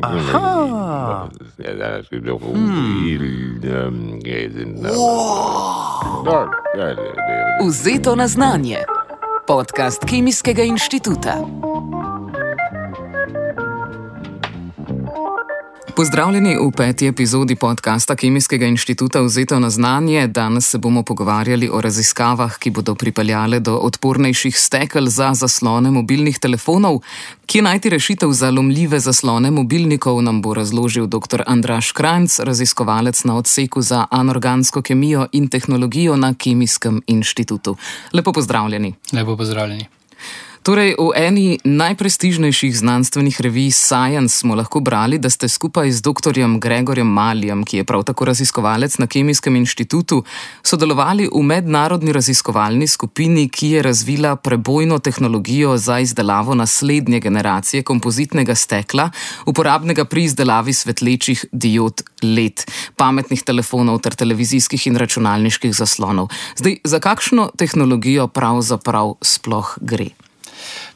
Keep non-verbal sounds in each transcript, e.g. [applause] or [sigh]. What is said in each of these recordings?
Aha. Ja, dat is ook heel, ehm, ja, zijn, eh, da, ja, ja, ja. Vzeto na znanje. Podcast Kemijskega inštituta. Pozdravljeni v peti epizodi podcasta Kemijskega inštituta Vzeto na znanje. Danes se bomo pogovarjali o raziskavah, ki bodo pripeljale do odpornejših stekel za zaslone mobilnih telefonov. Kje najti rešitev za lomljive zaslone mobilnikov, nam bo razložil dr. Andraš Krajnc, raziskovalec na odseku za anorgansko kemijo in tehnologijo na Kemijskem inštitutu. Lepo pozdravljeni. Lepo pozdravljeni. Torej, v eni najprestižnejših znanstvenih revij Science smo lahko brali, da ste skupaj z dr. Gregorjem Maljem, ki je prav tako raziskovalec na Kemijskem inštitutu, sodelovali v mednarodni raziskovalni skupini, ki je razvila prebojno tehnologijo za izdelavo naslednje generacije kompozitnega stekla, uporabnega pri izdelavi svetlečih diod LED, pametnih telefonov ter televizijskih in računalniških zaslonov. Zdaj, za kakšno tehnologijo pravzaprav sploh gre?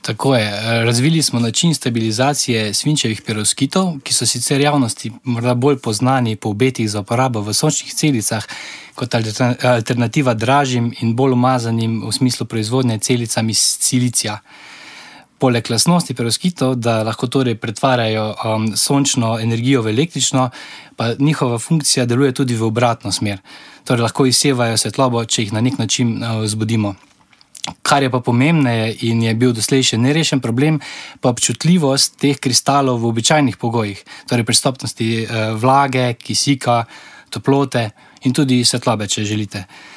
Tako je. Razvili smo način stabilizacije svinčevih perovskitov, ki so sicer javnosti morda bolj poznani po obetih za uporabo v sončnih celicah, kot alter- alternativa dražjim in bolj umazanim v smislu proizvodnje celicam iz silicija. Poleg lastnosti perovskitov, da lahko torej pretvarjajo um, sončno energijo v električno, pa njihova funkcija deluje tudi v obratno smer. Torej lahko izsevajo svetlobo, če jih na nek način uh, zbudimo. Kar je pa pomembneje in je bil doslej še nerešen problem, pa občutljivost teh kristalov v običajnih pogojih, torej pristopnosti eh, vlage, kisika, toplote in tudi svetlobe, če želite. Eh,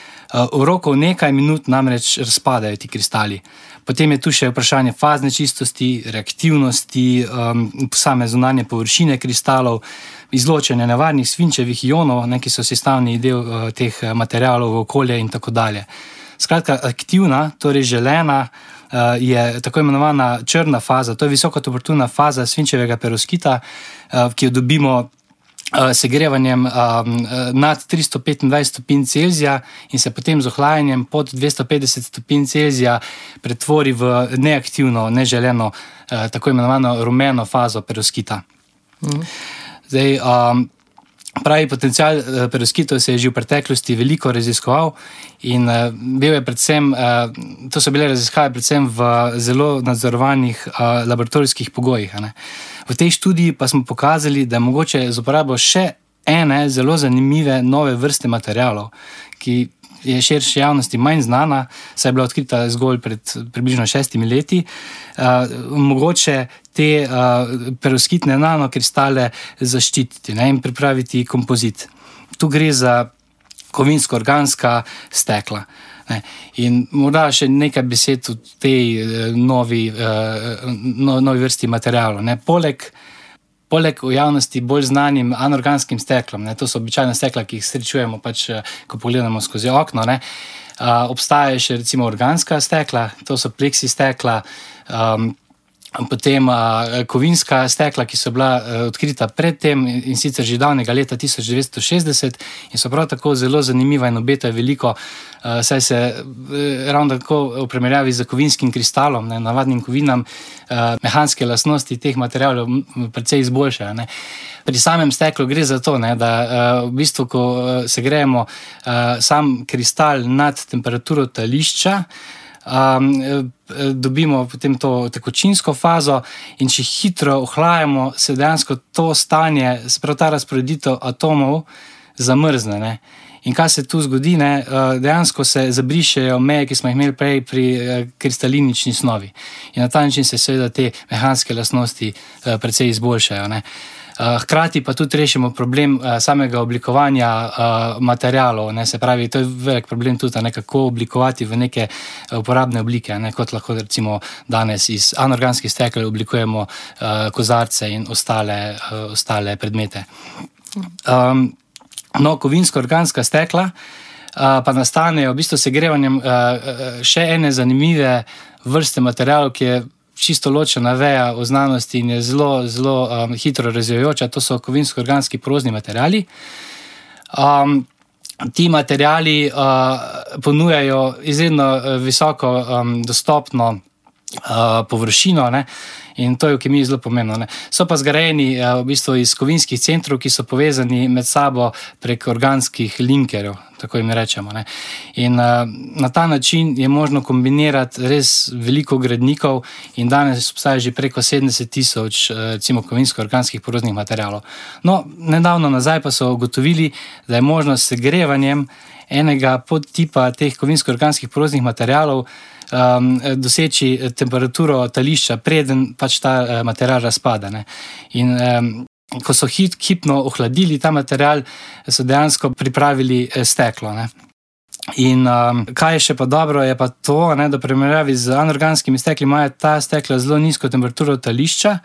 V roku nekaj minut namreč razpadajo ti kristali. Potem je tu še vprašanje fazne čistosti, reaktivnosti, um, same zunanje površine kristalov, izločanja nevarnih svinčevih ionov, ne, ki so sestavni del uh, teh eh, materialov v okolje in tako dalje. Skratka, aktivna, torej želena, uh, je tako imenovana črna faza, to je visokotemperaturna faza svinčevega peroskita, uh, ki jo dobimo uh, segrevanjem um, nad 325 stopinj Celzija in se potem z ohlajanjem pod 250 stopinj Celzija pretvori v neaktivno, neželeno, uh, tako imenovano rumeno fazo peroskita. Zdaj, um, pravi potencial uh, peroskitov se je že v preteklosti veliko raziskoval in uh, bil je predvsem, uh, to so bile raziskave predvsem v zelo nadzorovanih laboratorijskih pogojih. V tej študiji pa smo pokazali, da je mogoče z uporabo še ene zelo zanimive nove vrste materialov, ki je širši javnosti manj znana, saj je bila odkrita zgolj pred približno šestimi leti, uh, mogoče te uh, perovskitne nanokristale zaščititi ne, in pripraviti kompozit. Tu gre za kovinsko-organska stekla. Ne. In morda še nekaj besed o tej eh, novi, eh, no, novi vrsti materialov. Ne. Poleg Poleg v javnosti bolj znanim anorganskim steklom, ne, to so običajna stekla, ki jih srečujemo, pač, ko pogledamo skozi okno. Ne, uh, obstajajo še recimo organska stekla, to so pleksi stekla. Um, Potem uh, kovinska stekla, ki so bila uh, odkrita predtem in, sicer že davnega leta 1960, in so prav tako zelo zanimiva in obetajo veliko, uh, saj se uh, ravno tako v primerjavi z kovinskim kristalom, ne, navadnim kovinam, uh, mehanske lastnosti teh materialov m, precej izboljšajo. Ne. Pri samem steklu gre za to, ne, da uh, v bistvu, ko uh, se gremo uh, sam kristal nad temperaturo tališča, um, dobimo potem to tekočinsko fazo, in če hitro ohlajamo, se dejansko to stanje, se pravi ta razporeditev atomov, zamrzne. Ne? In kaj se tu zgodi? Ne? Eh, Dejansko se zabrišejo meje, ki smo jih imeli prej pri kristalinični snovi. In na ta način se seveda te mehanske lastnosti precej izboljšajo. Ne? Uh, Hkrati pa tudi rešimo problem uh, samega oblikovanja uh, materialov. Ne, se pravi, to je velik problem tudi, ne, kako oblikovati v neke uporabne oblike, ne, kot lahko recimo danes iz anorganskih stekel oblikujemo kozarce in ostale, ostale predmete. Um, no, kovinsko-organska stekla uh, pa nastanejo v bistvu segrevanjem uh, še ene zanimive vrste materialov, ki je čisto ločena veja v znanosti in je zelo, zelo um, hitro razvijajoča, to so kovinsko-organski prozni materiali. Um, ti materiali uh, ponujajo izredno uh, visoko um, dostopno uh, površino. Ne? In to je v kemiji zelo pomembno. Ne? So pa zgrajeni uh, v bistvu iz kovinskih centrov, ki so povezani med sabo prek organskih linkerjev, tako jim rečemo. Ne? In uh, na ta način je možno kombinirati res veliko gradnikov, in danes obstaja že preko 70 tisoč, recimo, kovinsko-organskih poroznih materijalov. No, nedavno nazaj pa so ugotovili, da je možno s segrevanjem enega podtipa teh kovinsko-organskih poroznih materijalov um, doseči temperaturo tališča, preden pač ta uh, material razpada. Ne. In um, ko so hit, hipno ohladili ta material, so dejansko pripravili uh, steklo. Ne. In um, kaj je še pa dobro, je pa to, ne, da primerjavi z anorganskimi stekli, imajo ta stekla zelo nizko temperaturo tališča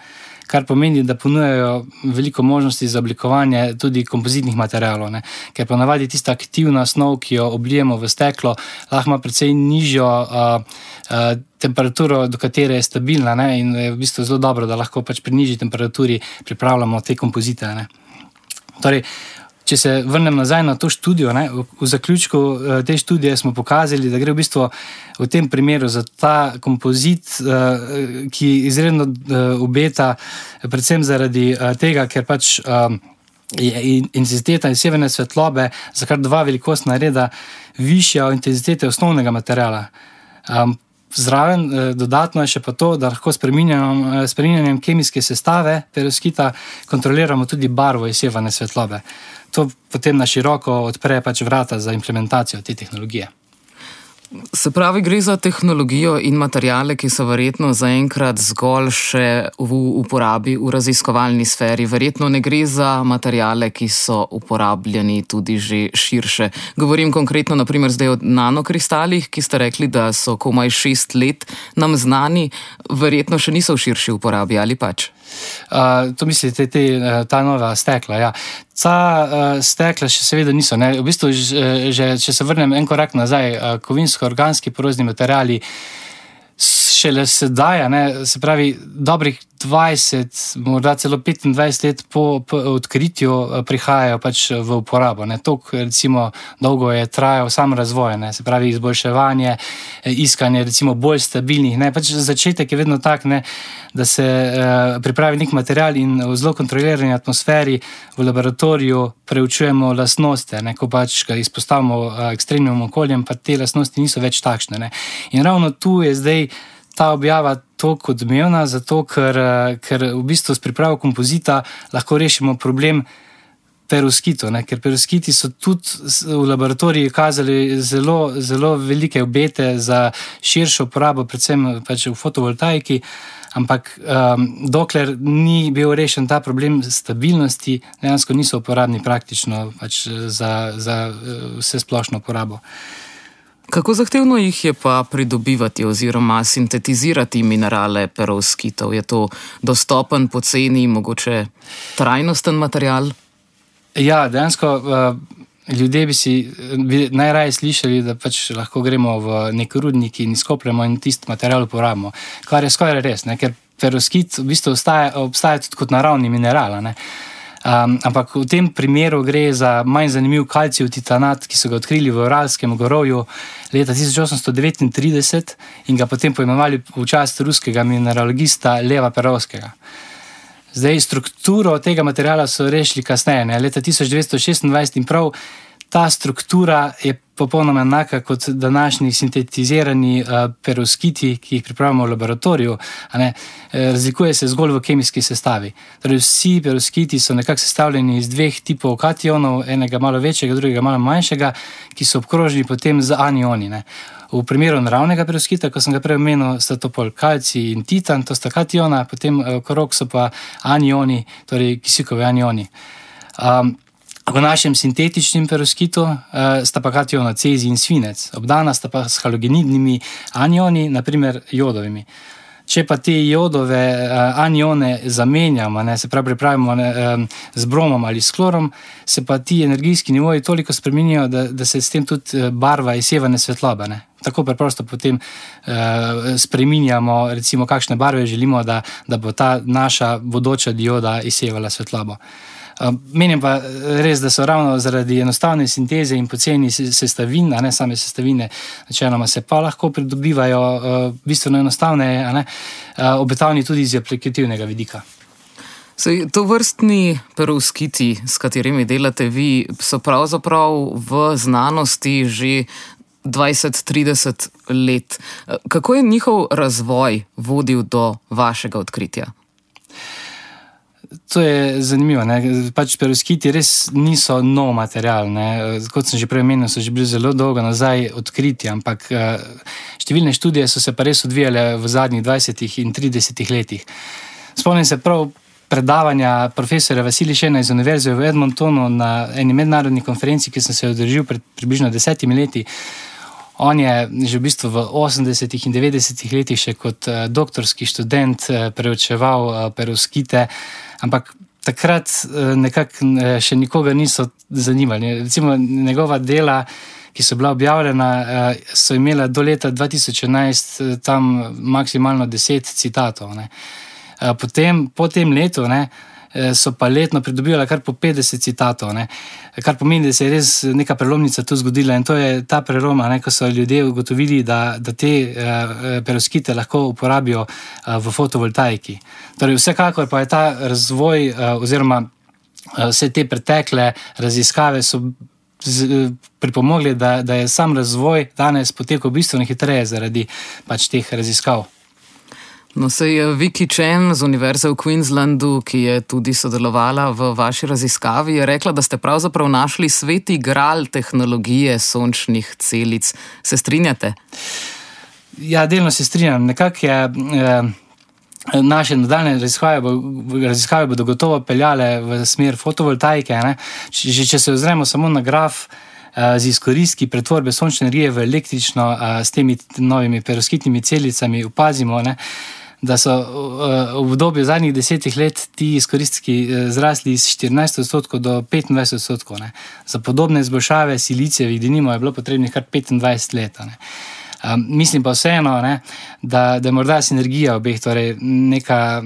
kar pomeni, da ponujajo veliko možnosti za oblikovanje tudi kompozitnih materialov. Ne? Ker ponavadi tista aktivna snov, ki jo oblijemo v steklo, lahko ima precej nižjo uh, uh, temperaturo, do katere je stabilna. Ne? In je v bistvu zelo dobro, da lahko pač pri nižji temperaturi pripravljamo te kompozite. Torej, če se vrnem nazaj na to študijo, ne, v zaključku eh, te študije smo pokazali, da gre v bistvu v tem primeru za ta kompozit, eh, ki izredno eh, obeta, predvsem zaradi tega, ker pač. Intenziteta in severne svetlobe za kar dva velikostna reda višja od intenzitete osnovnega materiala. Um, zraven, dodatno je še pa to, da lahko s spremenjanjem kemijske sestave peroskita kontroliramo tudi barvo iz severne svetlobe to potem na široko odpre pač vrata za implementacijo te tehnologije. Se pravi, gre za tehnologijo in materijale, ki so verjetno zaenkrat zgolj še v uporabi v raziskovalni sferi. Verjetno ne gre za materijale, ki so uporabljeni tudi že širše. Govorim konkretno naprimer zdaj o nanokristalih, ki ste rekli, da so komaj šest let nam znani, verjetno še niso v širši uporabi ali pač. Uh, to mislite, te, ta nova stekla. Ja. Ta uh, stekla še seveda niso. Ne. V bistvu, že, že, če se vrnem en korak nazaj, uh, kovinsko-organski porozni materiali šele sedaj, ne, se pravi, dobrih 20, morda celo 25 let po, po odkritju eh, prihajajo pač v uporabo. Recimo, dolgo je trajal sam razvoj, ne? se pravi, izboljševanje, eh, iskanje recimo, bolj stabilnih. Pač začetek je vedno tak, ne? da se uh, pripravi nek material in v zelo kontrolirani atmosferi v laboratoriju preučujemo lastnosti. Ne? Ko pač ga izpostavimo ekstremnim okoljem, pa te lastnosti niso več takšne. Ne? In ravno tu je zdaj ta objava tako odmevna, zato ker, eh, ker v bistvu s pripravo kompozita lahko rešimo problem. Peruskito, ker peruskiti so tudi v laboratoriju kazali zelo, zelo velike obete za širšo uporabo, predvsem pač v fotovoltaiki. Ampak um, dokler ni bil rešen ta problem stabilnosti, dejansko niso uporabni praktično pač za, za eh, vse splošno uporabo. Kako zahtevno jih je pa pridobivati oziroma sintetizirati minerale perovskitov? Je to dostopen, poceni, mogoče trajnosten material? Ja, dejansko uh, ljudje bi si bi najraje slišali, da pač lahko gremo v nek rudnik in izkopljemo in tisti material uporabimo. Kar je skoraj res, ne? ker perovskit v bistvu obstaja, obstaja tudi kot naravni mineral. Uh, Um, ampak v tem primeru gre za manj zanimiv kalcijev titanat, ki so ga odkrili v Uralskem gorovju leta 1839 in ga potem poimenovali v čast ruskega mineralogista Leva Perovskega. Zdaj, strukturo tega materiala so rešili kasneje, ne, leta 1926 in prav ta struktura je popolnoma enaka kot današnji sintetizirani uh, peroskiti, ki jih pripravljamo v laboratoriju. E, razlikuje se zgolj v kemijski sestavi. Torej, vsi peroskiti so nekako sestavljeni iz dveh tipov kationov, enega malo večjega, drugega malo manjšega, ki so obkroženi potem z anioni. Ne. V primeru naravnega peroskita, kot sem ga prej omenil, sta to pol kalci in titan, to sta kationa, potem okrog so pa anioni, torej kisikovi anioni. Um, V našem sintetičnem peroskitu uh, sta pa kationa cezi in svinec, obdana sta pa s halogenidnimi anioni, naprimer jodovimi. Če pa te jodove uh, anione zamenjamo, ne, se pravi, pripravimo ne, um, z bromom ali s klorom, se pa ti energijski nivoji toliko spremenijo, da, da se s tem tudi barva izsevane svetlobe. Ne. Tako preprosto potem uh, spremenjamo, recimo, kakšne barve želimo, da, da bo ta naša bodoča dioda izsevala svetlobo. Menim pa res, da so ravno zaradi enostavne sinteze in poceni sestavin, ne same sestavine, načeloma se pa lahko pridobivajo bistveno enostavne, obetavni tudi iz aplikativnega vidika. Sej, to vrstni perovskiti, s katerimi delate vi, so pravzaprav v znanosti že 20-30 let. Kako je njihov razvoj vodil do vašega odkritja? To je zanimivo. Pač perovskiti res niso nov material. Ne. Kot sem že prej omenil, so že bili zelo dolgo nazaj odkriti, ampak eh, številne študije so se pa res odvijale v zadnjih 20 in 30 letih. Spomnim se prav predavanja profesora Vasilija Šena iz Univerze v Edmontonu na eni mednarodni konferenci, ki sem se jo održal pred približno desetimi leti. On je že v bistvu v 80-ih in 90-ih letih še kot uh, doktorski študent uh, preučeval uh, perovskite, ampak takrat nekako še nikoga niso zanimali. Recimo njegova dela, ki so bila objavljena, so imela do leta 2011 uh, tam maksimalno 10 citatov. Ne. Eh, potem, po tem letu ne, eh, so pa letno pridobivali kar po 50 citatov, ne, kar pomeni, da se je res neka prelomnica tu zgodila. In to je ta preloma, ne, ko so ljudje ugotovili, da, da te uh, peroskite lahko uporabijo uh, v fotovoltaiki. Torej, vsekakor pa je ta razvoj, uh, oziroma uh, vse te pretekle raziskave so. Z, pripomogli, da, da je sam razvoj danes potekal bistveno hitreje zaradi pač teh raziskav. No, se je Viki Chen z Univerze v Queenslandu, ki je tudi sodelovala v vaši raziskavi, rekla, da ste pravzaprav našli sveti gral tehnologije sončnih celic. Se strinjate? Ja, delno se strinjam. Nekako je. Eh, Naše nadaljne raziskave, raziskave bodo gotovo peljale v smer fotovoltaike. Če, če se ozremo samo na graf eh, z izkoristki pretvorbe sončne energije v električno, eh, s temi novimi peroskitnimi celicami, opazimo, ne, da so uh, v obdobju zadnjih desetih let ti izkoristki uh, zrasli iz 14 odstotkov do 25 odstotkov. Ne. Za podobne izboljšave silicijevih denimo je bilo potrebnih kar 25 let. Um, mislim pa vseeno, ne, da, da je morda sinergija obeh, torej neka,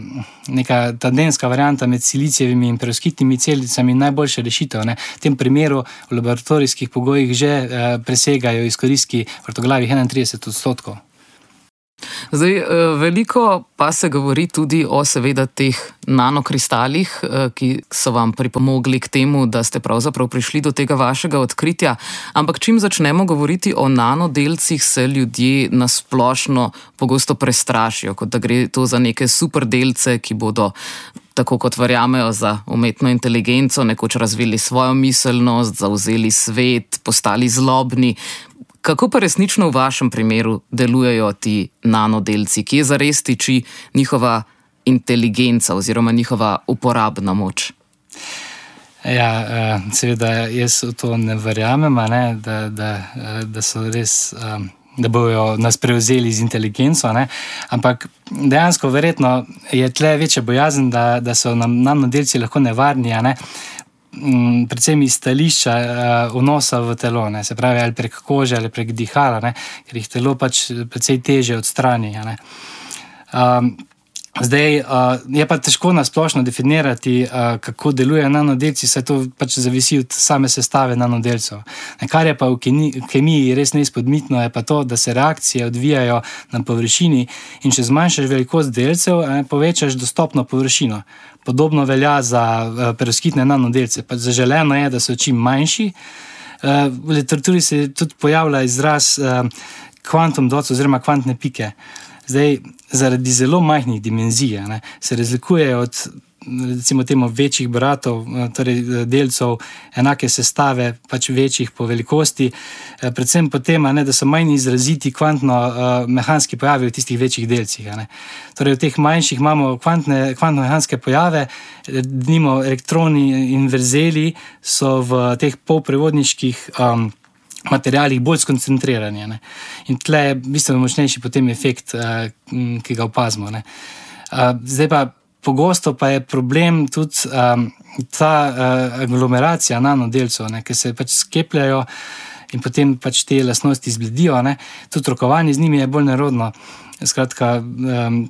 neka tendenska varianta med silicijevimi in peroskitnimi celicami najboljša rešitev. Ne. V tem primeru v laboratorijskih pogojih že uh, presegajo izkoristki vrtoglavih 31 odstotkov. Zdaj, eh, veliko pa se govori tudi o, seveda, teh nanokristalih, eh, ki so vam pripomogli k temu, da ste pravzaprav prišli do tega vašega odkritja. Ampak, čim začnemo govoriti o nanodelcih, se ljudje nasplošno pogosto prestrašijo, kot da gre to za neke superdelce, ki bodo. Tako kot verjamejo za umetno inteligenco, nekoč razvili svojo miselnost, zauzeli svet, postali zlobni. Kako pa resnično v vašem primeru delujejo ti nanodelci, kje zares tiči njihova inteligenca oziroma njihova uporabna moč? Ja, eh, seveda, jaz v to ne verjamem, ne, da, da, eh, da so res. Eh, da bodo nas prevzeli z inteligenco, ne? ampak dejansko, verjetno je tle večja bojazen, da, da so nam nanodelci lahko nevarni. Ne? Mm, predvsem iz stališča uh, vnosa v telo, ne, se pravi, ali prek kože ali prek dihala, ne, ker jih telo pač precej teže odstrani. Um, Zdaj uh, je pa težko na splošno definirati, uh, kako delujejo nanodelci, saj to pač zavisi od same sestave nanodelcev. Ne, kar je pa v kemiji res neizpodmitno, je pa to, da se reakcije odvijajo na površini in če zmanjšaš velikost delcev, ne, povečaš dostopno površino. Podobno velja za uh, peroskitne nanodelce. Pač zaželeno je, da so čim manjši. Uh, v literaturi se tudi pojavlja izraz kvantum uh, dots oziroma kvantne pike. Zdaj, zaradi zelo majhnih dimenzij ne, se razlikujejo od recimo, temo, večjih bratov, torej delcev enake sestave, pač večjih po velikosti, eh, predvsem po tem, da so manj izraziti kvantno-mehanski pojavi v tistih večjih delcih. Torej, v teh manjših imamo kvantno-mehanske pojave, dnimo elektroni in verzeli so v teh polprevodniških. Um, materialih bolj skoncentrirani. Ne. In tle je bistveno močnejši potem efekt, uh, ki ga opazimo. Uh, zdaj pa pogosto pa je problem tudi um, ta uh, aglomeracija nanodelcev, ki se pač skepljajo. In potem pač te lastnosti zbledijo, tudi rokovanje z njimi je bolj nerodno. Skratka, um,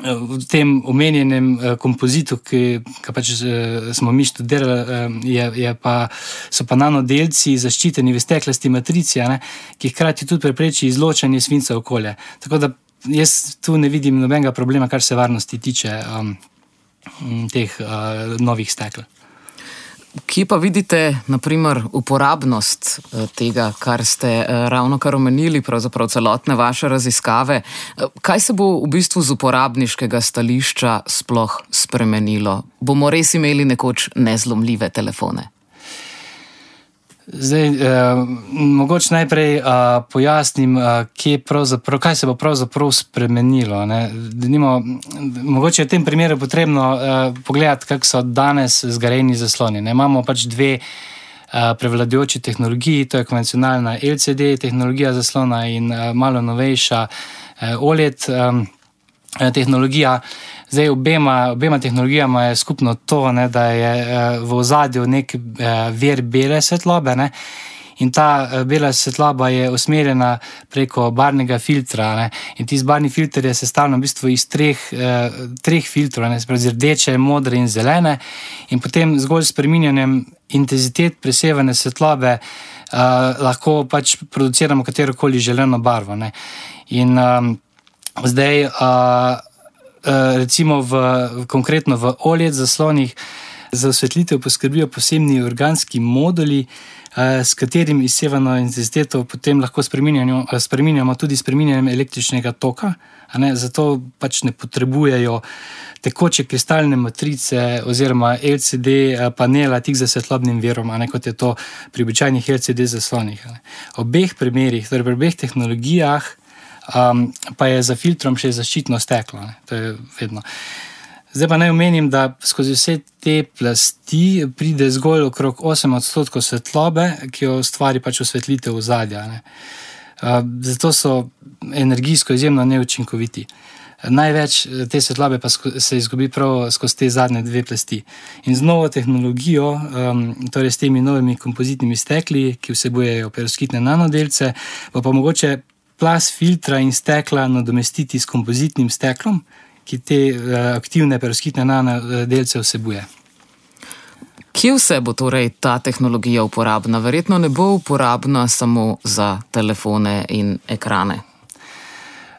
v tem omenjenem uh, kompozitu, ki ga pač, uh, smo mi študirali, uh, je, je pa, so pa nanodelci zaščiteni v steklasti matrici, ne, ki hkrati tudi prepreči izločanje svinca okolja. Jaz tu ne vidim nobenega problema, kar se varnosti tiče um, teh uh, novih stekel. Kje pa vidite, naprimer, uporabnost eh, tega, kar ste eh, ravno kar omenili, pravzaprav celotne vaše raziskave? Eh, kaj se bo v bistvu z uporabniškega stališča sploh spremenilo? Bomo res imeli nekoč nezlomljive telefone? Zdaj, eh, mogoče najprej eh, pojasnim, eh, kaj se bo pravzaprav spremenilo. Denimo, mogoče je v tem primeru potrebno eh, pogledati, kako so danes zgrajeni zasloni. Ne? Imamo pač dve eh, prevladujoči tehnologiji, to je konvencionalna LCD tehnologija zaslona in eh, malo novejša eh, OLED eh, tehnologija. Zdaj, obema, obema tehnologijama je skupno to, ne, da je eh, v ozadju nek eh, vir bele svetlobe. Ne, In ta eh, bela svetloba je usmerjena preko barvnega filtra. Ne? In ti barvni filter je sestavljen v bistvu iz treh, eh, treh filtrov, sproti rdeče, modre in zelene. In potem zgolj s preminjanjem intenzitete presevane svetlobe eh, lahko pač produciramo katero koli želeno barvo. Ne? In um, zdaj. Uh, Eh, recimo v, konkretno v OLED zaslonih, za osvetlitev poskrbijo posebni organski moduli, eh, s katerim izsevano intenziteto potem lahko spremenjamo tudi s preminjanjem električnega toka. Zato pač ne potrebujejo tekoče kristalne matrice oziroma LCD panela tik za svetlobnim verom, kot je to pri običajnih LCD zaslonih. V obeh primerih, torej pri obeh tehnologijah, um, pa je za filtrom še zaščitno steklo. Zdaj pa naj omenim, da skozi vse te plasti pride zgolj okrog 8 odstotkov svetlobe, ki jo ustvari pač osvetlitev zadja. Uh, zato so energijsko izjemno neučinkoviti. Največ eh, te svetlobe pa se izgubi prav skozi te zadnje dve plasti. In z novo tehnologijo, um, torej s temi novimi kompozitnimi stekli, ki vsebujejo peroskitne nanodelce, bo pa mogoče plas filtra in stekla nadomestiti s kompozitnim steklom, ki te uh, aktivne peroskitne nanodelce vsebuje. Kje vse bo torej ta tehnologija uporabna? Verjetno ne bo uporabna samo za telefone in ekrane.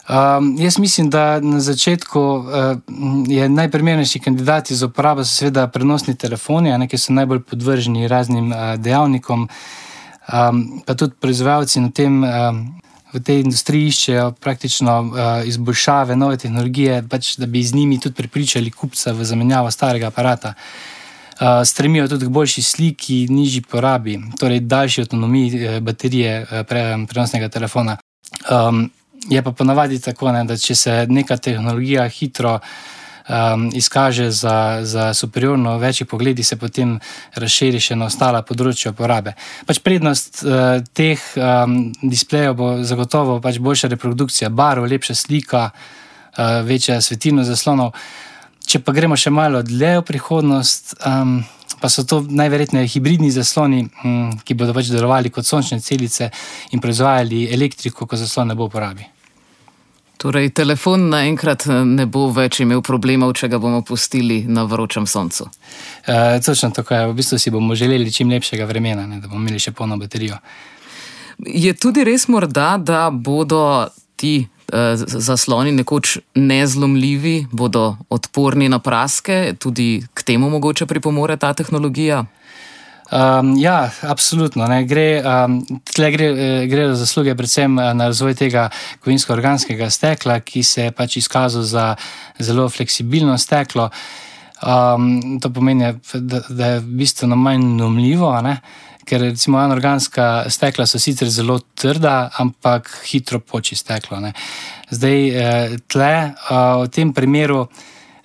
Um, jaz mislim, da na začetku uh, je najprimernejši kandidat za uporabo, seveda, prenosni telefoni, ki so najbolj podvrženi raznim uh, dejavnikom, um, pa tudi proizvajalci na tem um, v tej industriji iščejo praktično uh, izboljšave, nove tehnologije, pač, da bi z njimi tudi pripričali kupca v zamenjavo starega aparata. Uh, stremijo tudi k boljši sliki, nižji porabi, torej daljši avtonomiji uh, baterije uh, pre, prenosnega telefona. Um, je pa ponavadi tako, ne, da če se neka tehnologija hitro uh, um, izkaže za, za superiorno, v večjih pogledih se potem razširi še na ostala področja uporabe. Pač prednost uh, teh um, displejev bo zagotovo pač boljša reprodukcija barv, lepša slika, uh, večja svetilnost zaslonov. Če pa gremo še malo dlje v prihodnost, um, pa so to najverjetneje hibridni zasloni, um, ki bodo pač delovali kot sončne celice in proizvajali elektriko, ko zaslon ne bo uporabil. Torej, telefon naenkrat eh, ne bo več imel problemov, če ga bomo pustili na vročem soncu. E, točno tako je. V bistvu si bomo želeli čim lepšega vremena, ne, da bomo imeli še polno baterijo. Je tudi res morda, da bodo ti eh, zasloni nekoč nezlomljivi, bodo odporni na praske, tudi k temu mogoče pripomore ta tehnologija? Um, ja, absolutno. Gre, um, gre, eh, gre za zasluge predvsem eh, na razvoj tega kovinsko-organskega stekla, ki se je pač izkazal za zelo fleksibilno steklo. Um, to pomeni, da, da je bistveno manj nomljivo, ne? ker recimo anorganska stekla so sicer zelo trda, ampak hitro poči steklo. Ne? Zdaj, eh, tle, v tem primeru.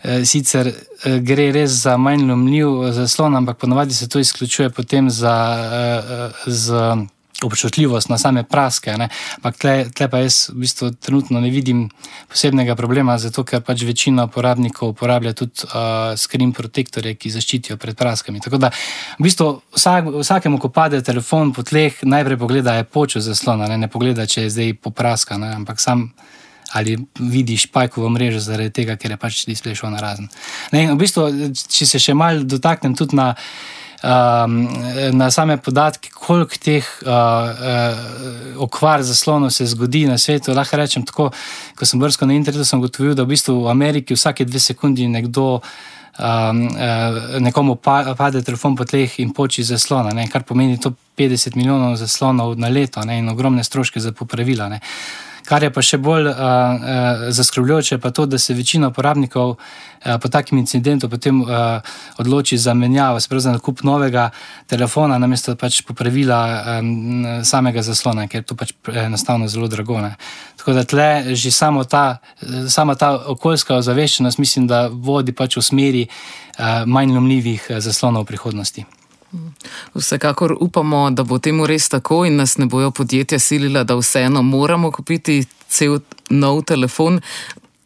Eh, sicer eh, gre res za manj lomljiv zaslon, ampak ponovadi se to izključuje potem za, eh, za občutljivost na same praske. Ne? Ampak tle, tle pa jaz v bistvu trenutno ne vidim posebnega problema, zato ker pač večina uporabnikov uporablja tudi uh, screen protektorje, ki zaščitijo pred praskami. Tako da v bistvu vsak, vsakemu, ko pade telefon po tleh, najprej pogleda, je počo zaslona, ne, ne pogleda, če je zdaj popraska, ne? ampak sam ali vidiš pajkovo mrežo zaradi tega, ker je pač displej šel na razen. Ne, v bistvu, če se še mal dotaknem tudi na. Um, na same podatke, koliko teh uh, uh, okvar zaslonov se zgodi na svetu. Lahko rečem tako, ko sem brskal na internetu, sem ugotovil, da v bistvu v Ameriki vsake dve sekundi nekdo um, uh, nekomu pa, pade telefon po tleh in poči zaslona, ne, kar pomeni to 50 milijonov zaslonov na leto ne, in ogromne stroške za popravila. Ne. Kar je pa še bolj uh, uh, zaskrbljujoče, pa to, da se večina uporabnikov uh, po takem incidentu potem uh, odloči za menjavo, spravo za nakup novega telefona, namesto pač popravila um, samega zaslona, ker je to pač enostavno zelo drago. Ne. Tako da tle že samo ta, sama ta okoljska ozaveščenost, mislim, da vodi pač v smeri uh, manj lomljivih zaslonov v prihodnosti. Vsekakor upamo, da bo temu res tako in nas ne bojo podjetja silila, da vseeno moramo kupiti cel nov telefon.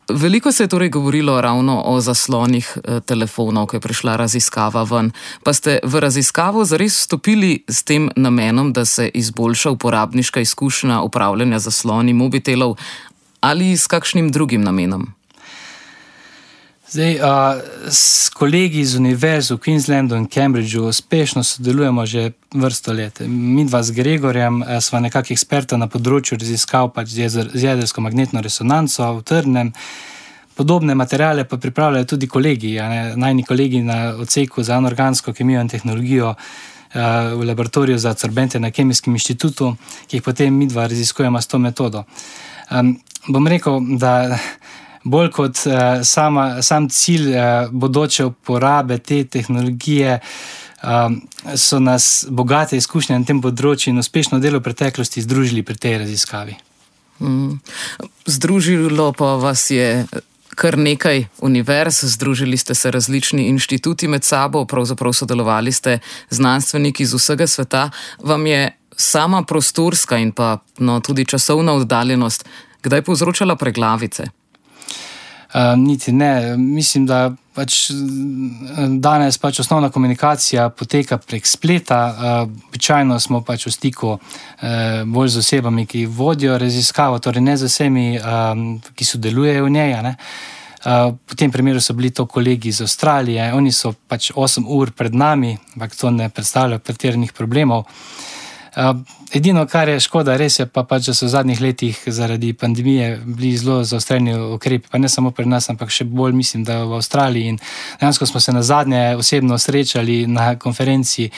Veliko se je torej govorilo ravno o zaslonih eh, telefonov, ko je prišla raziskava ven. Pa ste v raziskavo zares vstopili s tem namenom, da se izboljša uporabniška izkušnja upravljanja zasloni mobitelov ali s kakšnim drugim namenom? Zdaj, uh, s kolegi iz univerz v Queenslandu in Cambridgeu uspešno sodelujemo že vrsto let. Mi dva z Gregorjem smo nekakšni eksperti na področju raziskav pač z jedrsko magnetno resonanco v Trnem. Podobne materijale pa pripravljajo tudi kolegi, najni kolegi na odseku za anorgansko kemijo in tehnologijo v laboratoriju za absorbente na Kemijskem inštitutu, ki jih potem mi dva raziskujemo s to metodo. Um, bom rekel, da bolj kot uh, sama, sam cilj uh, bodoče uporabe te tehnologije. Um, so nas bogate izkušnje na tem področju in uspešno delo v preteklosti združili pri tej raziskavi. Mm. Združilo pa vas je kar nekaj univerz, združili ste se različni inštituti med sabo, pravzaprav sodelovali ste znanstveniki iz vsega sveta. Vam je sama prostorska in pa no, tudi časovna oddaljenost kdaj povzročala preglavice? Uh, niti ne. Mislim, da pač danes pač osnovna komunikacija poteka prek spleta. Uh, običajno smo pač v stiku bolj z osebami, ki vodijo raziskavo, torej ne z vsemi, ki sodelujejo v njej. Uh, v tem primeru so bili to kolegi iz Avstralije, oni so pač 8 ur pred nami, ampak to ne predstavlja pretiranih problemov. Uh, Edino, kar je škoda, res je pa, pač, da so v zadnjih letih zaradi pandemije bili zelo zaostreni ukrepi, pa ne samo pri nas, ampak še bolj mislim, da v Avstraliji. In dejansko smo se na zadnje osebno srečali na konferenci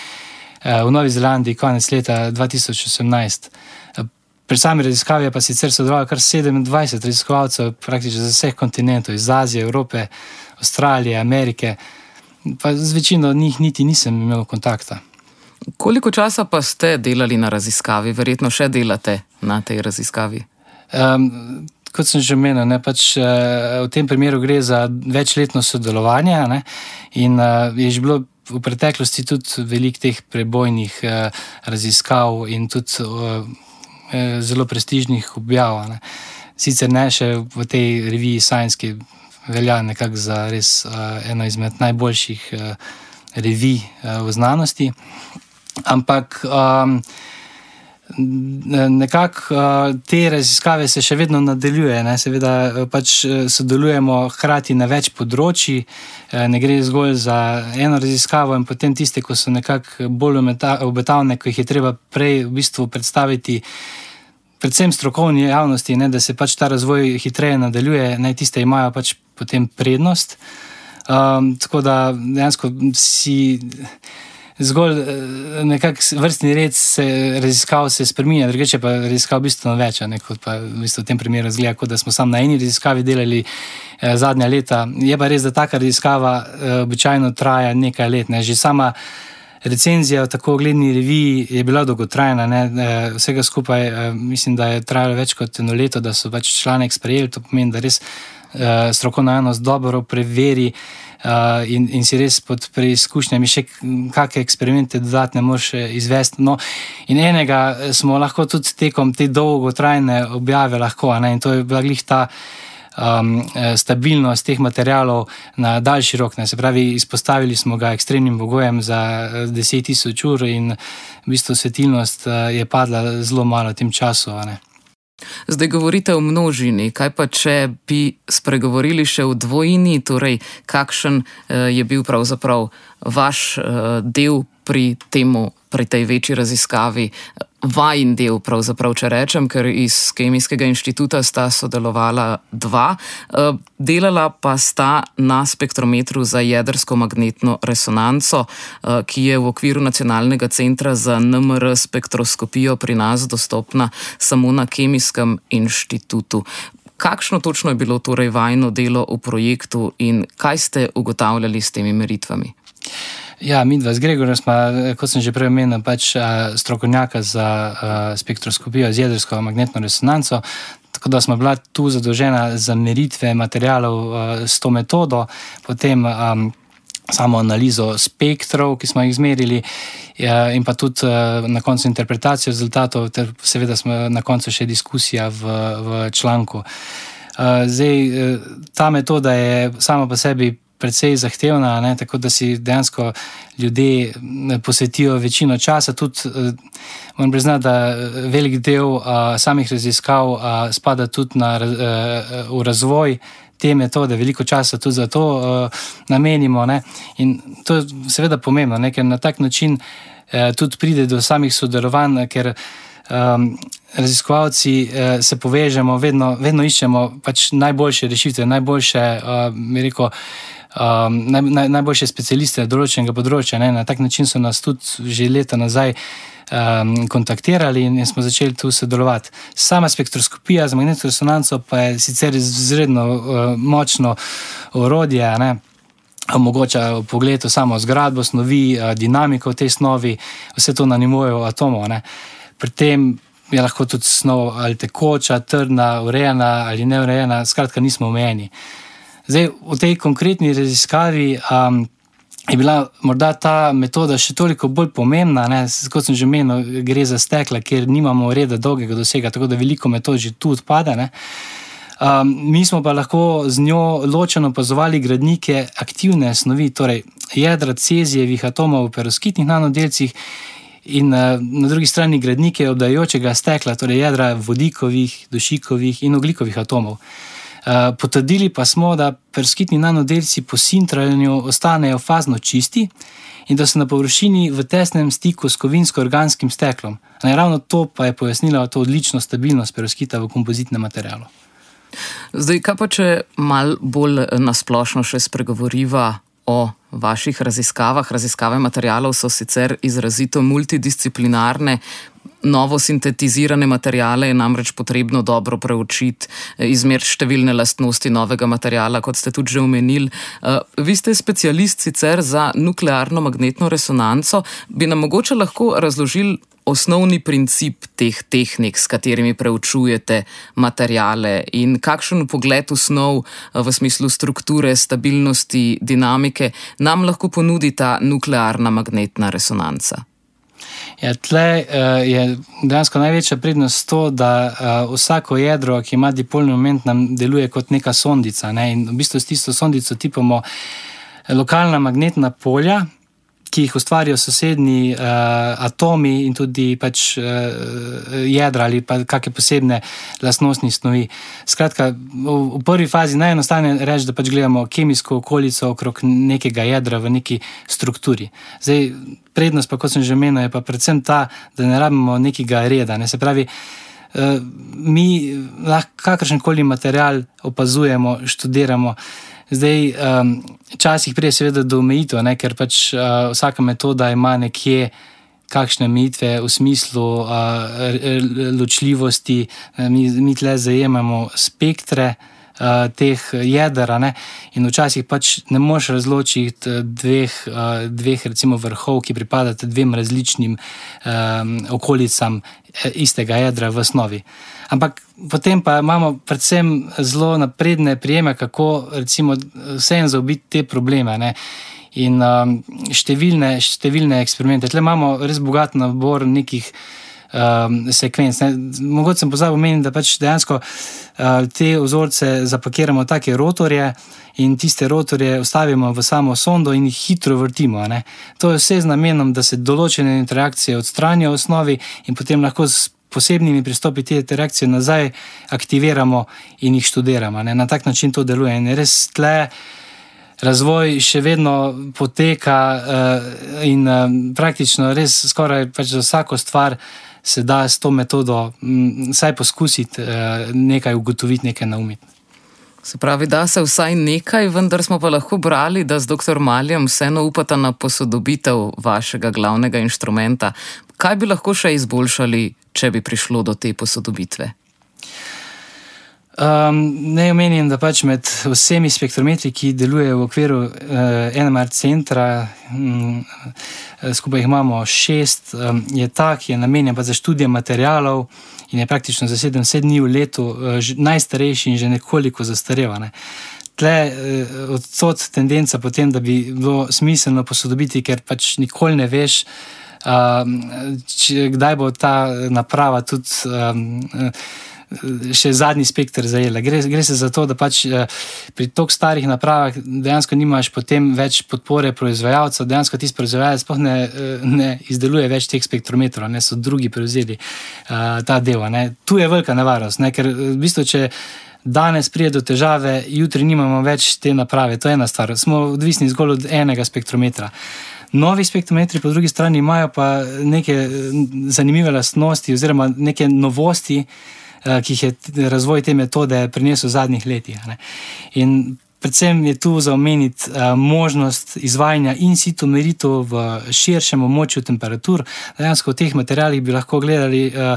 v Novi Zelandiji konec leta 2018. Pri sami raziskavi pa sicer sodelovalo kar 27 raziskovalcev, praktično z vseh kontinentov, iz Azije, Evrope, Avstralije, Amerike. Pa z večino njih niti nisem imel kontakta. Koliko časa pa ste delali na raziskavi, verjetno še delate na tej raziskavi? Um, kot sem že omenil, pač, uh, v tem primeru gre za večletno sodelovanje. Ne, in uh, je že bilo v preteklosti tudi veliko teh prebojnih uh, raziskav in tudi uh, zelo prestižnih objav. Ne. Sicer ne še v tej reviji Science, ki velja nekako za res uh, eno izmed najboljših uh, revij uh, v znanosti. Ampak um, nekako uh, te raziskave se še vedno nadaljujejo. Ne? Seveda uh, pač uh, sodelujemo hkrati na več področji, uh, ne gre zgolj za eno raziskavo, in potem tiste, ki so nekako bolj obetavne, ki jih je treba prej v bistvu predstaviti. Predvsem strokovni javnosti, ne, da se pač ta razvoj hitreje nadaljuje, naj tiste imajo pač potem prednost. Um, tako da dejansko si zgolj eh, nekakšen vrstni red se raziskav se spremenja, drugače pa raziskav bistveno več, ne, pa v, bistvu v tem primeru zgleda, kot da smo samo na eni raziskavi delali eh, zadnja leta. Je pa res, da taka raziskava eh, običajno traja nekaj let. Ne. Že sama recenzija v tako gledni reviji je bila dolgotrajna. Ne. Eh, vsega skupaj eh, mislim, da je trajalo več kot eno leto, da so pač članek sprejeli. To pomeni, da res eh, strokovna javnost dobro preveri. In, in si res pod preizkušnjami, še kakšne eksperimente dodatne moš izvesti. No, in enega smo lahko tudi tekom te dolgotrajne objave, lahko, in to je bila glih ta um, stabilnost teh materijalov na daljši rok. Ne. Se pravi, izpostavili smo ga ekstremnim pogojem za 10.000 ur, in v bistvu svetilnost uh, je padla zelo malo v tem času. Zdaj govorite o množini, kaj pa če bi spregovorili še o dvojini, torej kakšen uh, je bil pravzaprav vaš uh, del pri, temu, pri tej večji raziskavi, vajen del, če rečem, ker iz Kemijskega inštituta sta sodelovala dva, eh, delala pa sta na spektrometru za jedrsko magnetno resonanco, eh, ki je v okviru Nacionalnega centra za NMR spektroskopijo pri nas dostopna samo na Kemijskem inštitutu. Kakšno točno je bilo torej vajno delo v projektu in kaj ste ugotavljali s temi meritvami? Ja, mi dva z Gregorjem smo, kot sem že prej omenil, pač strokovnjaka za spektroskopijo z jedrsko magnetno resonanco. Tako da smo bila tu zadolžena za meritve materijalov s to metodo, potem um, samo analizo spektrov, ki smo jih izmerili, ja, in pa tudi uh, na koncu interpretacijo rezultatov, ter seveda smo na koncu še diskusija v, v članku. Uh, zdaj, ta metoda je sama po sebi precej zahtevna, ne, tako da si dejansko ljudje posvetijo večino časa. Tudi, eh, moram priznati, da eh, velik del uh, samih raziskav uh, spada tudi na, uh, v razvoj. Te metode, veliko časa tudi za to uh, namenimo. Ne? In to je seveda pomembno, ne? ker na tak način uh, tudi pride do samih sodelovanj, ker um, raziskovalci uh, se povežemo, vedno, vedno iščemo pač najboljše rešitve, najboljše, uh, rekel, um, naj, naj, najboljše specialiste določenega področja. Ne? Na tak način so nas tudi že leta nazaj um, kontaktirali in smo začeli tu sodelovati. Sama spektroskopija z magnetno resonanco pa je sicer izredno uh, močno orodje. Ne? Omogoča pogled v samo zgradbo, snovi, dinamiko v tej snovi, vse to na nivoju atomov. Ne. Pri tem je lahko tudi snov ali tekoča, trdna, urejena ali neurejena, skratka, nismo omejeni. Zdaj, v tej konkretni raziskavi um, je bila morda ta metoda še toliko bolj pomembna. Ne? Kot sem že omenil, gre za stekla, kjer nimamo reda dolgega dosega, tako da veliko metod že tu odpade. Um, mi smo pa lahko z njo ločeno opazovali gradnike aktivne snovi, torej jedra cezijevih atomov v peroskitnih nanodelcih. In uh, na drugi strani gradnike obdajočega stekla, torej jedra vodikovih, dušikovih in oglikovih atomov. Eh, potrdili pa smo, da perskitni nanodelci po sintranju ostanejo fazno čisti in da so na površini v tesnem stiku s kovinsko-organskim steklom. Ne, ravno to pa je pojasnilo to odlično stabilnost perskita v kompozitnem materialu. Zdaj, kaj pa če mal bolj nasplošno še spregovoriva o vaših raziskavah? Raziskave materijalov so sicer izrazito multidisciplinarne, novo sintetizirane materijale je namreč potrebno dobro preučiti, eh, izmeriti številne lastnosti novega materijala, kot ste tudi že omenili. Eh, vi ste specialist sicer za nuklearno magnetno resonanco, bi nam mogoče lahko razložili. Osnovni princip teh tehnik, s katerimi preučujete materijale, in kakšen pogled v snov, eh, v smislu strukture, stabilnosti, dinamike, nam lahko ponudi ta nuklearna magnetna resonanca. Ja, tle uh, je dejansko največja prednost to, da uh, vsako jedro, ki ima dipolni moment, nam deluje kot neka sondica. Ne? In v bistvu s tisto sondico tipamo lokalna magnetna polja, ki jih ustvarijo sosednji uh, atomi in tudi pač, uh, jedra ali kakšne posebne lastnostni snovi. Skratka, v, v prvi fazi najenostavnejše je reči, da pač gledamo kemijsko okolico okrog nekega jedra v neki strukturi. Zdaj, prednost, pa kot sem že omenil, je pa predvsem ta, da ne rabimo nekega reda. Ne? Se pravi, uh, mi lahko kakršen koli material opazujemo, študiramo. Zdaj, um, časih prije seveda do omejitev, ker pač uh, vsaka metoda ima nekje kakšne omejitve v smislu uh, ločljivosti, mi, mi tle zajemamo spektre. Uh, teh jedra, ne? in včasih pač ne moš razločiti dveh, uh, dveh recimo, vrhov, ki pripadata dvem različnim um, okolicam istega jedra v osnovi. Ampak potem pa imamo predvsem zelo napredne prijeme, kako vse en zaobiti te probleme. Ne? In um, številne, številne eksperimente. Tukaj imamo res bogat nabor nekih um, sekvenc. Ne? Mogoče sem pozabil omeniti, da pač dejansko uh, te vzorce zapakiramo v take rotorje in tiste rotorje ustavimo v samo sondo in jih hitro vrtimo. Ne? To je vse z namenom, da se določene interakcije odstranijo v osnovi in potem lahko posebnimi pristopi te reakcije nazaj aktiviramo in jih študiramo. Ne? Na tak način to deluje in res tle. Razvoj še vedno poteka, uh, in uh, praktično, res skoraj pač za vsako stvar se da s to metodo, um, vsaj poskusiti uh, nekaj ugotoviti, nekaj naumiti. Se pravi, da se vsaj nekaj, vendar smo pa lahko brali, da z dr. Maljem vseeno upata na posodobitev vašega glavnega inštrumenta. Kaj bi lahko še izboljšali, če bi prišlo do te posodobitve? Um, ne omenim, da pač med vsemi spektrometri, ki delujejo v okviru uh, NMR centra, um, skupaj jih imamo šest, um, je ta, ki je namenjen za študije materijalov in je praktično za sedem, sedem dni v letu uh, najstarejši in že nekoliko zastarevan. Ne. Tle uh, odsot tendenca potem, da bi bilo smiselno posodobiti, ker pač nikoli ne veš, uh, če, kdaj bo ta naprava tudi. Um, še zadnji spektr zajela. Gre, gre se za to, da pač eh, pri tako starih napravah dejansko nimaš potem več podpore proizvajalcev, dejansko ti proizvajalec sploh ne, eh, ne izdeluje več teh spektrometrov, ne so drugi prevzeli uh, ta del. Ne. Tu je velika nevarnost, ne, ker v bistvu, če. Danes pride do težave, jutri nimamo več te naprave, to je ena stvar. Smo odvisni zgolj od enega spektrometra. Novi spektrometri, po drugi strani, imajo pa neke zanimive lastnosti, oziroma neke novosti, ki jih je razvoj te metode prinesel v zadnjih letih. In predvsem je tu za omeniti uh, možnost izvajanja in situ meritev v širšem območju temperatur. Dejansko v teh materijalih bi lahko gledali uh,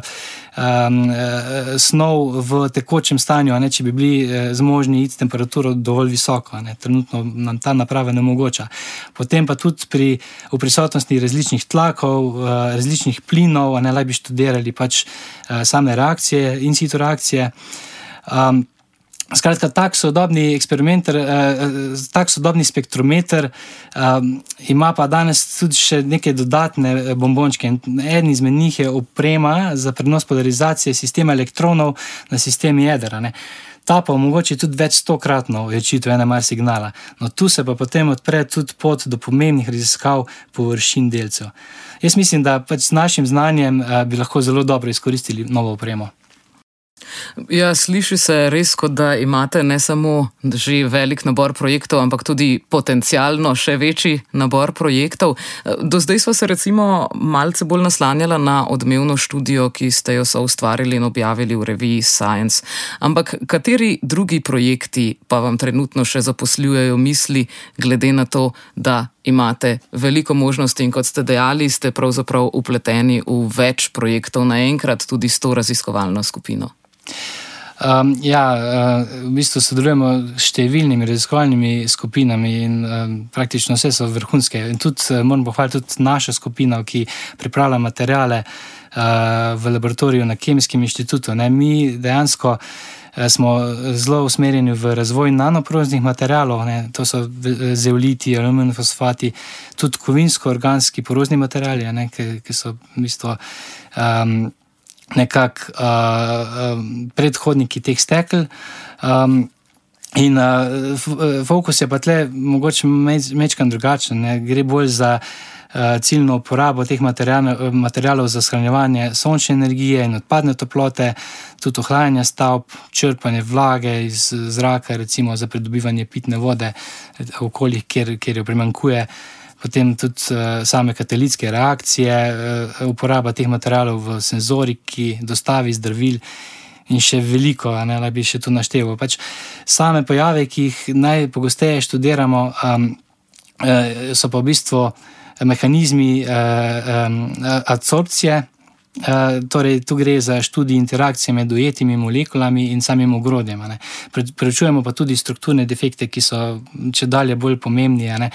um, uh, snov v tekočem stanju, ne, če bi bili uh, zmožni iti temperaturo dovolj visoko. Ne. Trenutno nam ta naprava ne omogoča. Potem pa tudi pri prisotnosti različnih tlakov, uh, različnih plinov, ne le bi študirali pač uh, same reakcije in situ reakcije. Um, Skratka, tak sodobni eksperimenter, eh, eh tak sodobni spektrometer eh, ima pa danes tudi še neke dodatne eh, bombončke. En izmed njih je oprema za prenos polarizacije sistema elektronov na sistem jedra. Ne. Ta pa omogoča tudi več stokratno večitev NMR signala. No, tu se pa potem odpre tudi pot do pomembnih raziskav površin delcev. Jaz mislim, da pač s našim znanjem eh, bi lahko zelo dobro izkoristili novo opremo. Ja, sliši se res, kot da imate ne samo že velik nabor projektov, ampak tudi potencialno še večji nabor projektov. Do zdaj smo se recimo malce bolj naslanjali na odmevno študijo, ki ste jo ustvarili in objavili v reviji Science. Ampak kateri drugi projekti pa vam trenutno še zaposljujejo misli, glede na to, da imate veliko možnosti in kot ste dejali, ste pravzaprav upleteni v več projektov naenkrat, tudi s to raziskovalno skupino. Um, ja, uh, v bistvu sodelujemo s številnimi raziskovalnimi skupinami in um, praktično vse so vrhunske. In tudi uh, moram pohvaliti tudi našo skupino, ki pripravlja materijale uh, v laboratoriju na Kemijskem inštitutu. Ne, mi dejansko uh, smo zelo usmerjeni v razvoj nanoproznih materijalov, ne, to so zeoliti, aluminij, fosfati, tudi kovinsko-organski porozni materijali, ne, ki, ki so v bistvu. Um, nekako uh, predhodniki teh stekel. Um, in uh, fokus je pa tle mogoče mečkan drugačen, ne? gre bolj za uh, ciljno uporabo teh materijalov za shranjevanje sončne energije in odpadne toplote, tudi ohlajanje stavb, črpanje vlage iz zraka, recimo za pridobivanje pitne vode v okoljih, kjer, kjer jo primankuje potem tudi uh, same katalitske reakcije, uh, uporaba teh materijalov v senzoriki, dostavi zdravil. In še veliko, ne, da bi še tu našteval. Pač same pojave, ki jih najpogosteje študiramo, um, so pa v bistvu mehanizmi um, adsorpcije, Uh, torej, tu gre za študij interakcije med ujetimi molekulami in samim ogrodjem. Preučujemo pa tudi strukturne defekte, ki so če dalje bolj pomembni. Uh,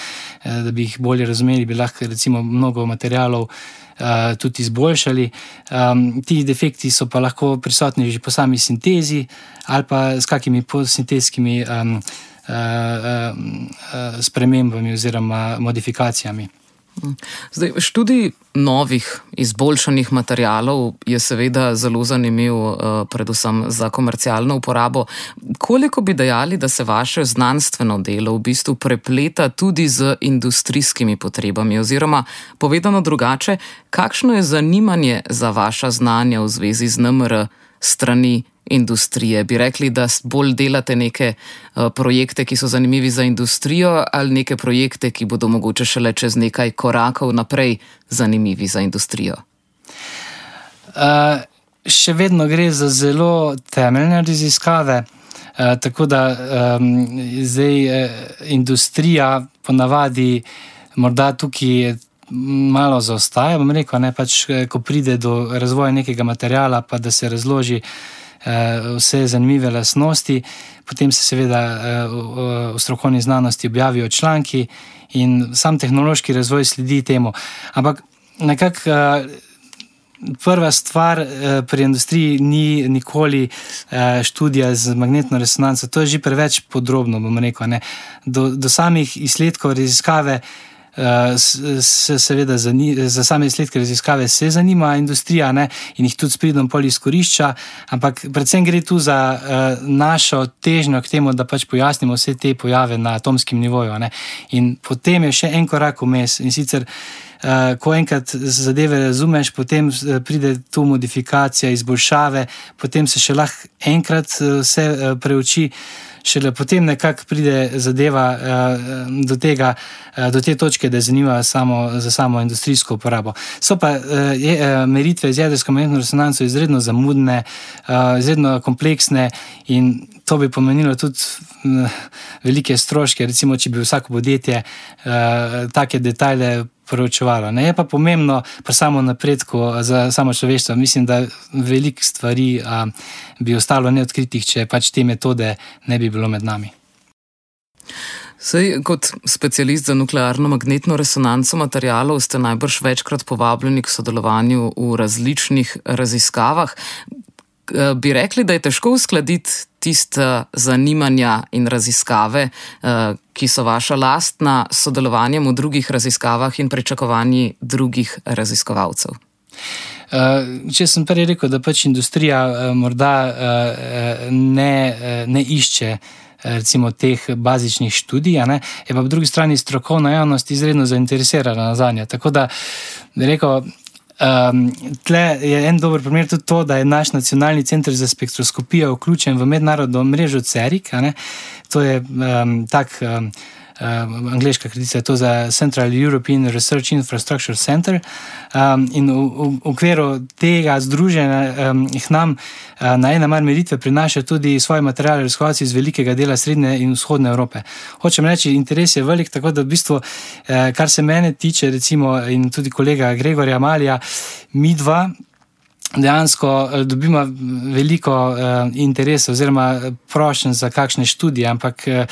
da bi jih bolje razumeli, bi lahko recimo mnogo materijalov uh, tudi izboljšali. Um, ti defekti so pa lahko prisotni že po sami sintezi ali pa s kakimi posintetskimi um, uh, uh, uh, spremembami oziroma modifikacijami. Zdaj, študij novih, izboljšanih materijalov je seveda zelo zanimiv, uh, predvsem za komercialno uporabo. Koliko bi dejali, da se vaše znanstveno delo v bistvu prepleta tudi z industrijskimi potrebami? Oziroma, povedano drugače, kakšno je zanimanje za vaša znanja v zvezi z NMR strani industrije? Bi rekli, da bolj delate neke uh, projekte, ki so zanimivi za industrijo, ali neke projekte, ki bodo mogoče šele čez nekaj korakov naprej zanimivi za industrijo? Uh, še vedno gre za zelo temeljne raziskave. Uh, tako da um, zdaj uh, industrija ponavadi morda tukaj malo zaostaja. Bom rekel, ne, pač, ko pride do razvoja nekega materijala, pa da se razloži Eh, vse zanimive lastnosti, potem se seveda eh, v strokovni znanosti objavijo članki in sam tehnološki razvoj sledi temu. Ampak nekako. Eh, prva stvar pri industriji ni nikoli študija z magnetno resonanco, to je že preveč podrobno. Rekel, do, do samih izsledkov raziskave se seveda za same izsledke raziskave se zanima industrija ne, in jih tudi s pridom pol izkorišča, ampak predvsem gre tu za uh, našo težnjo k temu, da pač pojasnimo vse te pojave na atomskem nivoju. Ne. In potem je še en korak vmes in sicer. Uh, ko enkrat zadeve razumeš, potem uh, pride tu modifikacija, izboljšave, potem se še lahko enkrat uh, vse uh, preuči šele potem nekako pride zadeva uh, do, tega, uh, do te točke, da je zanimiva samo za samo industrijsko uporabo. So pa uh, je, uh, meritve z jedrsko magnetno resonanco izredno zamudne, uh, izredno kompleksne in to bi pomenilo tudi uh, velike stroške. Recimo, če bi vsako podjetje uh, take detajle poročevalo. Ne je pa pomembno pri samo napredku za samo človeštvo. Mislim, da veliko stvari a, bi ostalo neodkritih, če pač te metode ne bi bilo med nami. Sej, kot specialist za nuklearno magnetno resonanco materijalov ste najbrž večkrat povabljeni k sodelovanju v različnih raziskavah. Eh, bi rekli, da je težko uskladiti tiste zanimanja in raziskave, eh, ki so vaša lastna, s sodelovanjem v drugih raziskavah in pričakovanji drugih raziskovalcev. Eh, če sem prej rekel, da pač industrija morda ne, ne išče recimo, teh bazičnih študij, ne, je pa po drugi strani strokovna javnost izredno zainteresirana za nje. Tako da, rekel, Um, tle je en dober primer tudi to, da je naš nacionalni center za spektroskopijo vključen v mednarodno mrežo CERIC. To je um, tak. Um, uh, angliška to je za Central European Research Infrastructure Center. Um, in v, v, v okviru tega združenja um, jih nam uh, na ena mar meritve prinaša tudi svoje materiale, raziskovalci iz velikega dela Srednje in Vzhodne Evrope. Hočem reči, interes je velik, tako da v bistvu, uh, kar se mene tiče, recimo in tudi kolega Gregorja Malija, mi dva. Dejansko dobimo veliko uh, interesa, oziroma prošen za kakšne študije, ampak uh,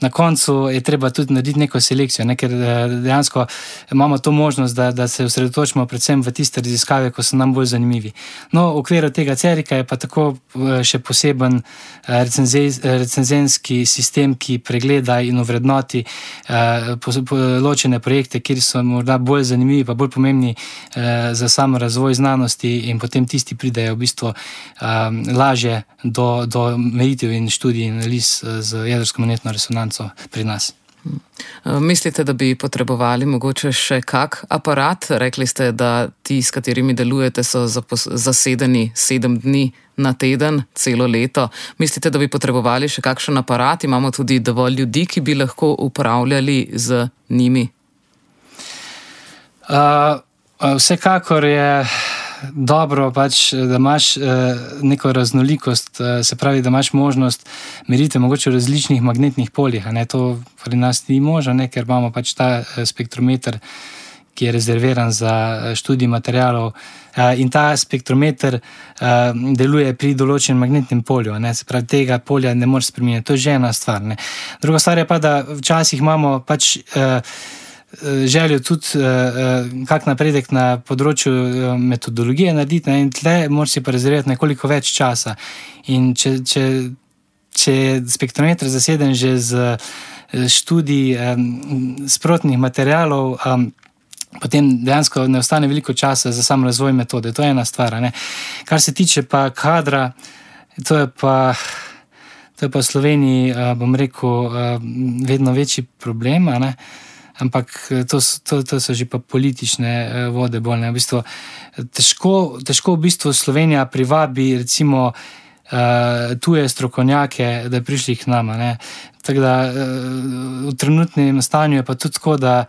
na koncu je treba tudi narediti neko selekcijo, ne? ker eh, dejansko imamo to možnost, da, da se osredotočimo predvsem v tiste raziskave, ki so nam bolj zanimivi. No, v okviru tega cerika je pa tako eh, še poseben eh, recenzenski sistem, ki pregleda in ovrednoti ločene projekte, kjer so morda bolj zanimivi, pa bolj pomembni za samo razvoj znanosti, in potem tisti pridejo v bistvu lažje do, do meritev in študij in analiz z jedrsko monetno resonanco resonanco pri nas. Eh, mislite, da bi potrebovali mogoče še kak aparat? Rekli ste, da ti, s katerimi delujete, so zasedeni sedem dni na teden, celo leto. Mislite, da bi potrebovali še kakšen aparat? Imamo tudi dovolj ljudi, ki bi lahko upravljali z njimi? Uh, vsekakor je dobro, pač, da imaš uh, neko raznolikost, uh, se pravi, da imaš možnost meriti mogoče v različnih magnetnih poljih. To pri nas ni možno, ne, ker imamo pač ta uh, spektrometer, ki je rezerviran za študij materijalov. Uh, in ta spektrometer uh, deluje pri določenem magnetnem polju, ne, se pravi, tega polja ne moreš spremeniti. To je že ena stvar. Ne. Druga stvar je pa, da včasih imamo pač. Uh, željo tudi, uh, kak napredek na področju uh, metodologije narediti, ne, in tle moraš si pa rezervirati nekoliko več časa. In če, če, če je spektrometer zaseden že z študij um, sprotnih materijalov. Um, potem dejansko ne ostane veliko časa za sam razvoj metode. To je ena stvar. Ne. Kar se tiče pa kadra, to je pa. To je pa v Sloveniji, bom rekel, vedno večji problem, ampak to, to, to so že pa politične vode bolne. V bistvu, težko, težko v bistvu Slovenija privabi, recimo, tuje strokovnjake, da prišli k nama. Tako da v trenutnem stanju je pa tudi tako, da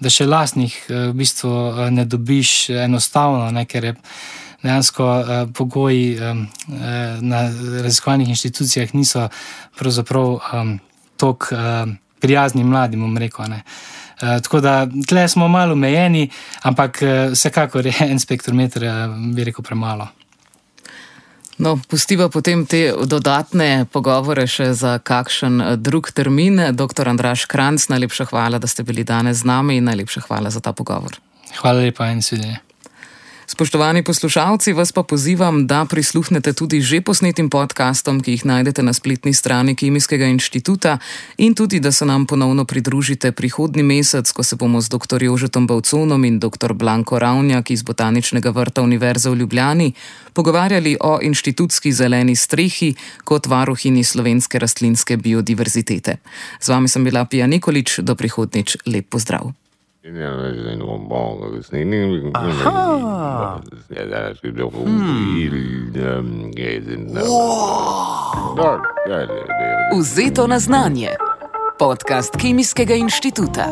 da še lastnih v bistvu ne dobiš enostavno, ne, ker je dejansko pogoji na raziskovalnih inštitucijah niso pravzaprav tako prijazni mladim, bom rekel. Ne. Tako da tle smo malo omejeni, ampak vsekakor je [laughs] en spektrometer, bi rekel, premalo. No, pustiva potem te dodatne pogovore še za kakšen eh, drug termin. Doktor Andraš Kranc, najlepša hvala, da ste bili danes z nami in najlepša hvala za ta pogovor. Hvala lepa in svidenje. Spoštovani poslušalci, vas pa pozivam, da prisluhnete tudi že posnetim podkastom, ki jih najdete na spletni strani Kemijskega inštituta, in tudi, da se nam ponovno pridružite prihodnji mesec, ko se bomo z dr. Jožetom Bavconom in dr. Blanko Ravnjak iz Botaničnega vrta Univerze v Ljubljani pogovarjali o inštitutski zeleni strehi kot varuhini slovenske rastlinske biodiverzitete. Z vami sem bila Pija Nikolič, do prihodnič lep pozdrav. Vzeto na znanje. Podcast Kemijskega inštituta.